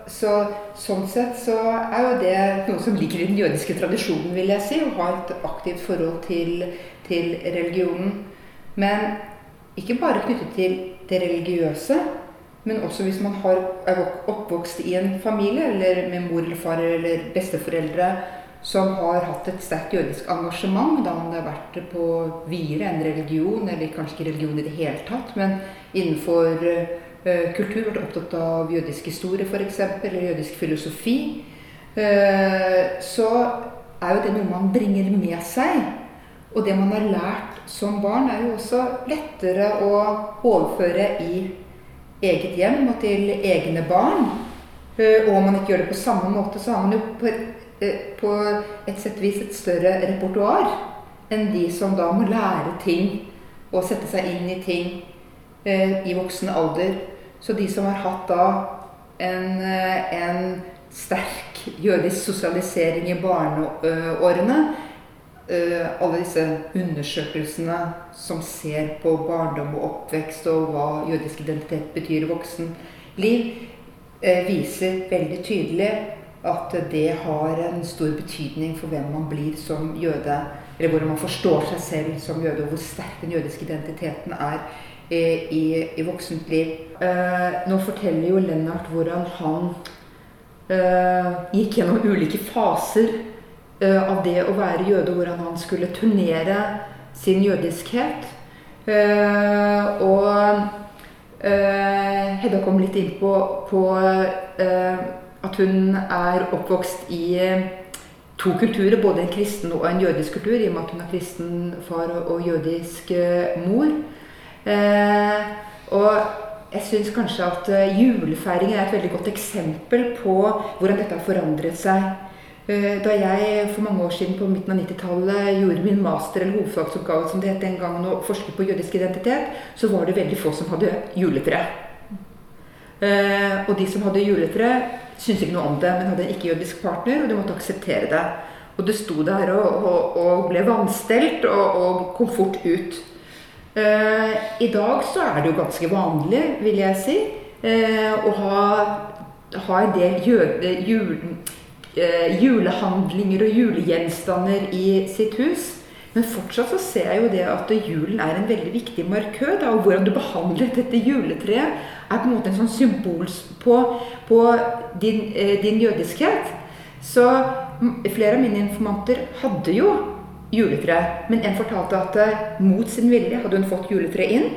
så, sånn sett så er jo det noe som ligger i den jødiske tradisjonen, vil jeg si, å ha et aktivt forhold til, til religionen. Men ikke bare knyttet til det religiøse, men også hvis man har, er oppvokst i en familie, eller med mor eller far eller besteforeldre som har hatt et sterkt jødisk engasjement, da om det har vært på videre enn religion, eller kanskje ikke religion i det hele tatt, men innenfor uh, kultur, vært opptatt av jødisk historie f.eks., eller jødisk filosofi, uh, så er jo det noe man bringer med seg. Og det man har lært som barn, er jo også lettere å overføre i eget hjem og til egne barn. Eh, og om man ikke gjør det på samme måte, så har man jo på et, et sett vis et større repertoar enn de som da må lære ting og sette seg inn i ting i voksen alder. Så de som har hatt da en, eh, en sterk jødisk sosialisering i barneårene eh, alle disse undersøkelsene som ser på barndom og oppvekst og hva jødisk identitet betyr i voksenliv, eh, viser veldig tydelig at det har en stor betydning for hvem man blir som jøde. Eller hvordan man forstår seg selv som jøde, og hvor sterk den jødiske identiteten er i, i voksent liv. Eh, nå forteller jo Lennart hvordan han eh, gikk gjennom ulike faser eh, av det å være jøde, hvordan han skulle turnere sin jødiskhet. Eh, og eh, Hedda kom litt inn på, på eh, at hun er oppvokst i to kulturer, både en kristen og en jødisk kultur, i og med at hun har kristen far og jødisk mor. Eh, og jeg syns kanskje at julefeiringen julefeiring er et veldig godt eksempel på hvordan dette har forandret seg. Eh, da jeg for mange år siden på midten av 90-tallet gjorde min master- eller hovedfagsoppgave som det het den gangen, og forsket på jødisk identitet, så var det veldig få som hadde juletre. Og de som hadde juletre, syntes ikke noe om det, men hadde en ikke-jødisk partner, og de måtte akseptere det. Og det sto der og, og, og ble vanstelt og, og kom fort ut. Eh, I dag så er det jo ganske vanlig, vil jeg si, eh, å ha, ha en del jøde, jul, eh, julehandlinger og julegjenstander i sitt hus. Men fortsatt så ser jeg jo det at julen er en veldig viktig markør. Da, og hvordan du behandler dette juletreet, er på en måte en sånn symbol på, på din, din, jødiskhet. Så flere av mine informanter hadde jo juletre. Men en fortalte at eh, mot sin vilje hadde hun fått juletreet inn.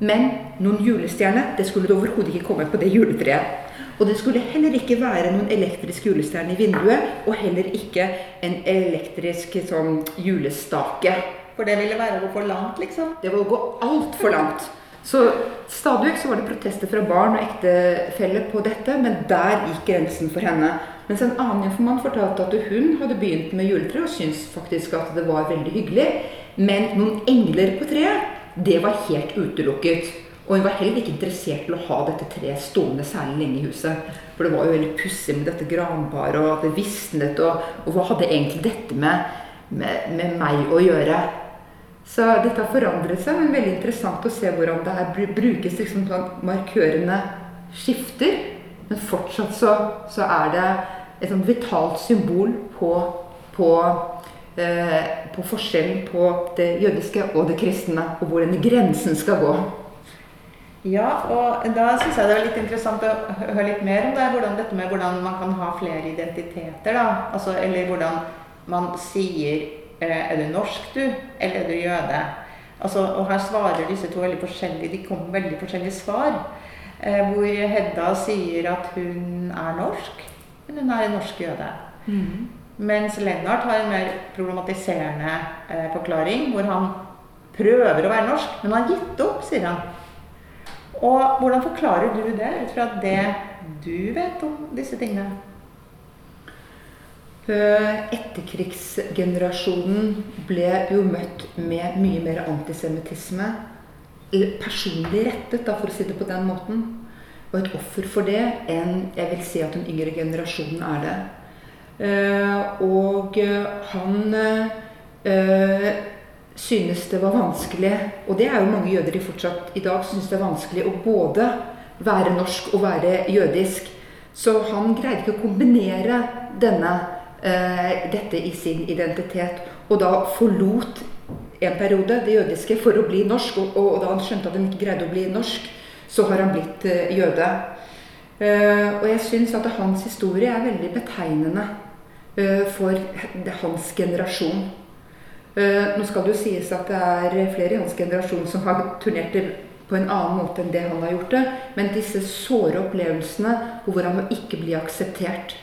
Men noen julestjerne det skulle det overhodet ikke komme på det juletreet. Og det skulle heller ikke være noen elektrisk julestjerne i vinduet, og heller ikke en elektrisk sånn julestake. For det ville være å gå for langt, liksom? Det var å gå altfor langt. Så stadig så var det protester fra barn og ektefeller på dette, men der gikk grensen for henne. Mens en annen informant fortalte at hun hadde begynt med juletre og syntes faktisk at det var veldig hyggelig. Men noen engler på treet, det var helt utelukket. Og hun var heller ikke interessert i å ha dette treet stående særlig lenge i huset. For det var jo veldig pussig med dette granparet, og at det visnet. Og, og, hva hadde egentlig dette med, med, med, meg å gjøre? Så dette har forandret seg, men veldig interessant å se hvordan det her brukes. liksom sånn Markørene skifter, men fortsatt så, så er det et sånt vitalt symbol på, på, eh, på, forskjellen på det jødiske og det kristne, og hvor denne grensen skal gå. Ja, og da syns jeg det er litt interessant å høre litt mer om det. Hvordan dette med hvordan man kan ha flere identiteter, da. Altså, eller hvordan man sier eh, Er du norsk, du? Eller er du jøde? Altså, og her svarer disse to veldig forskjellige, de kommer med veldig forskjellige svar. Eh, hvor Hedda sier at hun er norsk, men hun er en norsk jøde. Mm. Mens Lennart har en mer problematiserende eh, forklaring, hvor han prøver å være norsk, men han har gitt opp, sier han. Og hvordan forklarer du det ut fra det du vet om disse tingene? Eh, Etterkrigsgenerasjonen ble jo møtt med mye mer antisemittisme. Personlig rettet, da, for å si det på den måten. Og et offer for det enn jeg vil si at den yngre generasjonen er det. Eh, Og han eh, synes det var vanskelig, og det er jo mange jøder de fortsatt i dag, synes det er vanskelig å både være norsk og være jødisk. Så han greide ikke å kombinere denne, eh, dette i sin identitet, og da forlot en periode det jødiske for å bli norsk, og, og da han skjønte at han ikke greide å bli norsk, så har han blitt eh, jøde. Eh, og jeg syns at hans historie er veldig betegnende eh, for hans generasjon. Eh, nå skal det jo sies at det er flere i hans generasjon som har turnert det på en annen måte enn det han har gjort det, men disse såre opplevelsene hvor han må ikke bli akseptert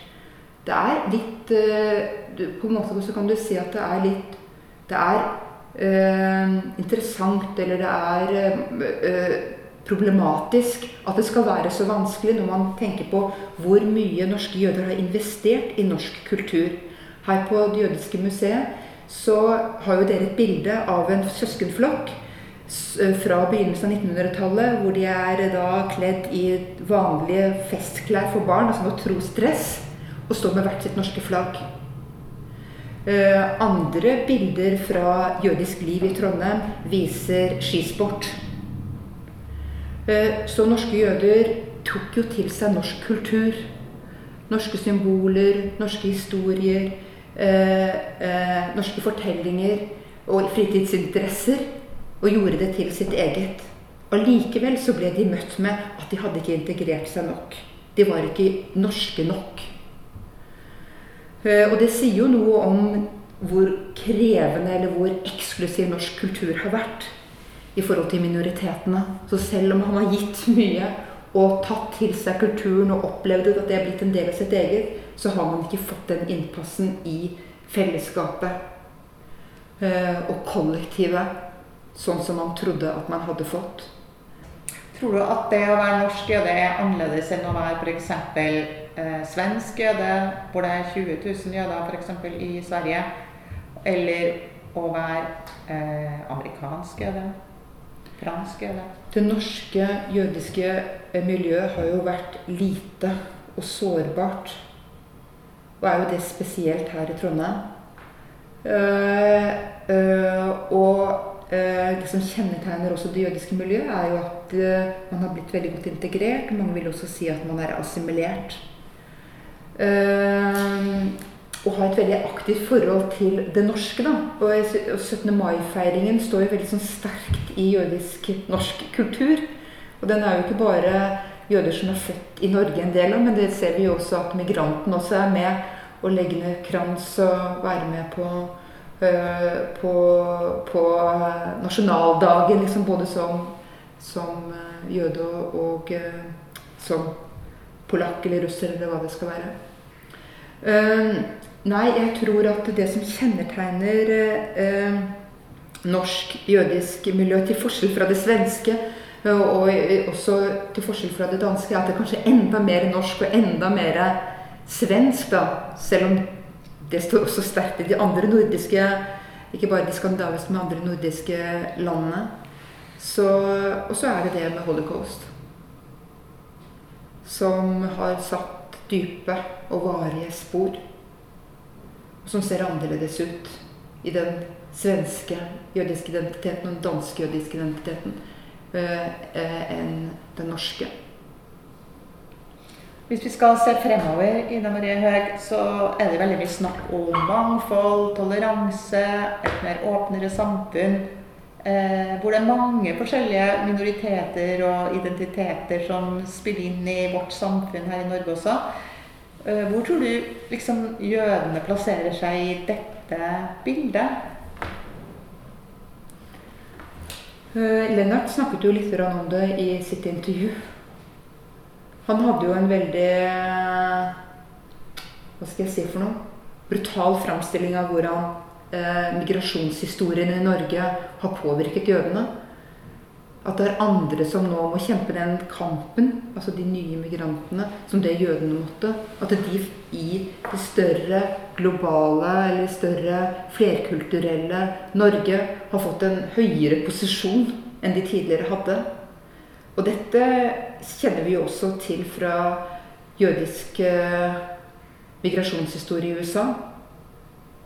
Det er litt uh, På en måte så kan du si at det er litt Det er uh, interessant, eller det er problematisk at det skal være så vanskelig når man tenker på hvor mye norske jøder har investert i norsk kultur. Her på Det jødiske museet så har jo dere et bilde av en søskenflokk fra begynnelsen av 1900-tallet, hvor de er da kledd i vanlige festklær for barn, altså noe trosdress, og står med hvert sitt norske flagg. Eh, andre bilder fra jødisk liv i Trondheim viser skisport. Eh, så norske jøder tok jo til seg norsk kultur. Norske symboler, norske historier, eh, eh, norske fortellinger og fritidsinteresser. Og gjorde det til sitt eget. Allikevel så ble de møtt med at de hadde ikke integrert seg nok. De var ikke norske nok. Eh, Og det sier jo noe om hvor krevende eller hvor eksklusiv norsk kultur har vært i forhold til minoritetene. Så selv om han har gitt mye og tatt til seg kulturen og opplevd at det er blitt en del av sitt eget, så har man ikke fått den innpassen i fellesskapet eh, og kollektivet, sånn som man trodde at man hadde fått. Tror du at det å være norsk jøde er annerledes enn å være f.eks. Eh, svensk jøde, hvor det er 20 000 jøder f.eks. i Sverige? Eller å være eh, amerikansk jøde? Fransk jøde? Det norske jødiske eh, miljøet har jo vært lite og sårbart. Og er jo det spesielt her i Trondheim. Uh, uh, og uh, det som kjennetegner også det jødiske miljøet, er jo at man har blitt veldig godt integrert. Mange vil også si at man er assimilert. Og har et veldig aktivt forhold til det norske. Da. Og 17. mai-feiringen står jo veldig sånn sterkt i jødisk norsk kultur. Og den er jo ikke bare jøder som er født i Norge en del av, men det ser vi jo også at migrantene også er med Å legge ned krans og være med på, øh, på, på nasjonaldagen, liksom både som, som øh, jøde og, og øh, som polakk eller russer eller hva det skal være. Uh, nei, jeg tror at det som kjennetegner uh, norsk jødisk miljø, til forskjell fra det svenske, og eh, også til forskjell fra det danske, at det er kanskje enda mer norsk og enda mer svensk, da. Selv om det står også sterkt i de andre nordiske, ikke bare de skandinaviske, men andre nordiske landene. Og så er det det med holocaust som har satt dype og varige spor. Og som ser annerledes ut i den svenske jødiske identiteten og den danske jødiske identiteten eh, eh, enn den norske. Hvis vi skal se fremover, Ida Marie Høeg, så er det veldig mye snakk om mangfold, toleranse, et mer åpnere samfunn. Eh, hvor det er mange forskjellige minoriteter og identiteter som spiller inn i vårt samfunn her i Norge også. Eh, Hvor tror du liksom jødene plasserer seg i dette bildet? Eh, Lennart snakket jo litt om det i sitt intervju. Han hadde jo en veldig eh, Hva skal jeg si for noe? Brutal framstilling av hvordan eh, migrasjonshistorien i Norge har påvirket jødene. At det er andre som nå må kjempe den kampen, altså de nye migrantene, som det jødene måtte. At de i det større globale eller større flerkulturelle Norge har fått en høyere posisjon enn de tidligere hadde. Og dette kjenner vi jo også til fra jødisk eh, migrasjonshistorie i USA.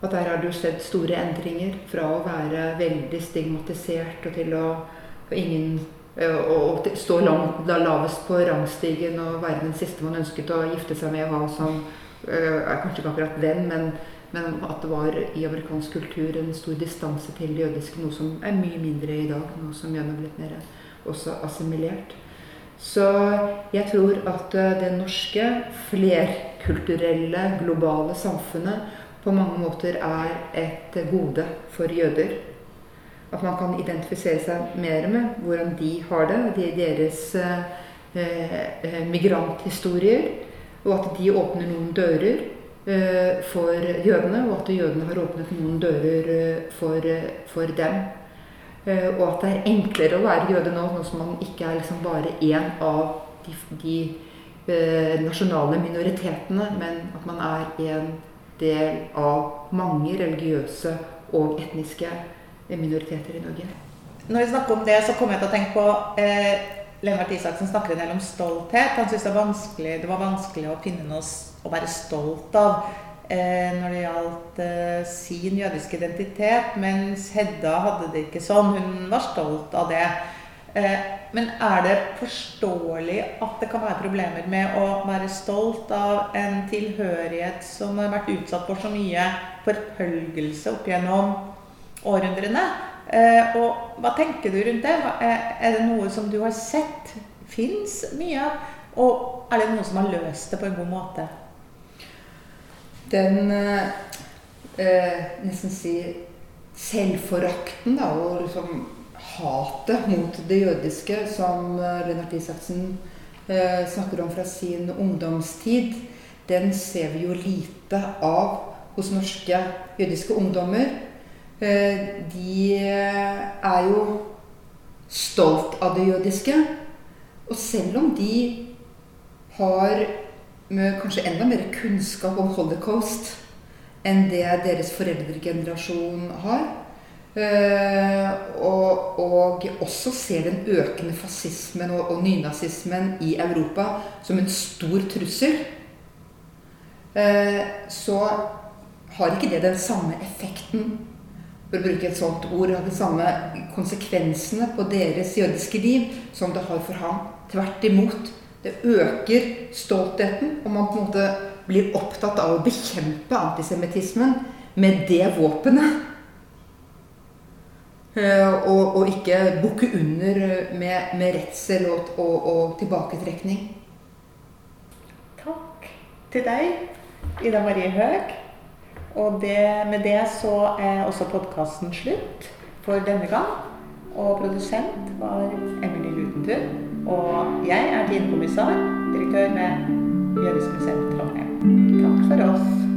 At der har det jo skjedd store endringer fra å være veldig stigmatisert og til å og ingen eh, og stå langt lavest på rangstigen og være den siste man ønsket å gifte seg med, var som eh, er kanskje ikke akkurat venn, men, men at det var i amerikansk kultur en stor distanse til det jødiske, noe som er mye mindre i dag, noe som gjerne er blitt mer også assimilert. Så jeg tror at eh, det norske flerkulturelle, globale samfunnet på mange måter er et gode for jøder. At man kan identifisere seg mer med hvordan de har det, de, deres eh, migranthistorier. Og at de åpner noen dører eh, for jødene, og at jødene har åpnet noen dører eh, for, for, dem. Eh, og at det er enklere å være jøde nå, nå som man ikke er liksom bare én av de, de eh, nasjonale minoritetene, men at man er en del av mange religiøse og etniske minoriteter i Norge. Når vi snakker om det, så kommer jeg til å tenke på eh, Lennart Isaksen snakker en del om stolthet. Han syntes det, det, var vanskelig å finne noe å være stolt av eh, når det gjaldt eh, sin jødiske identitet, mens Hedda hadde det ikke sånn. Hun var stolt av det. Eh, men er det forståelig at det kan være problemer med å være stolt av en tilhørighet som har vært utsatt for så mye forfølgelse opp gjennom århundrene. Eh, og hva tenker du rundt det? Er det noe som du har sett fins mye av? Og er det noe som har løst det på en god måte? Den eh, eh nesten si selvforakten da, og liksom hatet mot det jødiske som eh, Lennart Isaksen eh, snakker om fra sin ungdomstid, den ser vi jo lite av hos norske jødiske ungdommer. Eh, de er jo stolt av det jødiske. Og selv om de har kanskje enda mer kunnskap om holocaust enn det deres foreldregenerasjon har, eh, og, og, også ser den økende fascismen og, og nynazismen i Europa som en stor trussel, eh, så har ikke det den samme effekten for å bruke et sånt ord, har de samme konsekvensene på deres jødiske liv som det har for ham. Tvert imot. Det øker stoltheten, og man på en måte blir opptatt av å bekjempe antisemittismen med det våpenet. Eh, og, og, ikke bukke under med, med redsel og, og, og, tilbaketrekning. Takk til deg, Ida Marie Høeg. Og det, med det så er også podkasten slutt for denne gang. Og produsent var Emily Lutentun. Og jeg er din kommissar, direktør med Jødisk museum Trondheim. Takk for oss.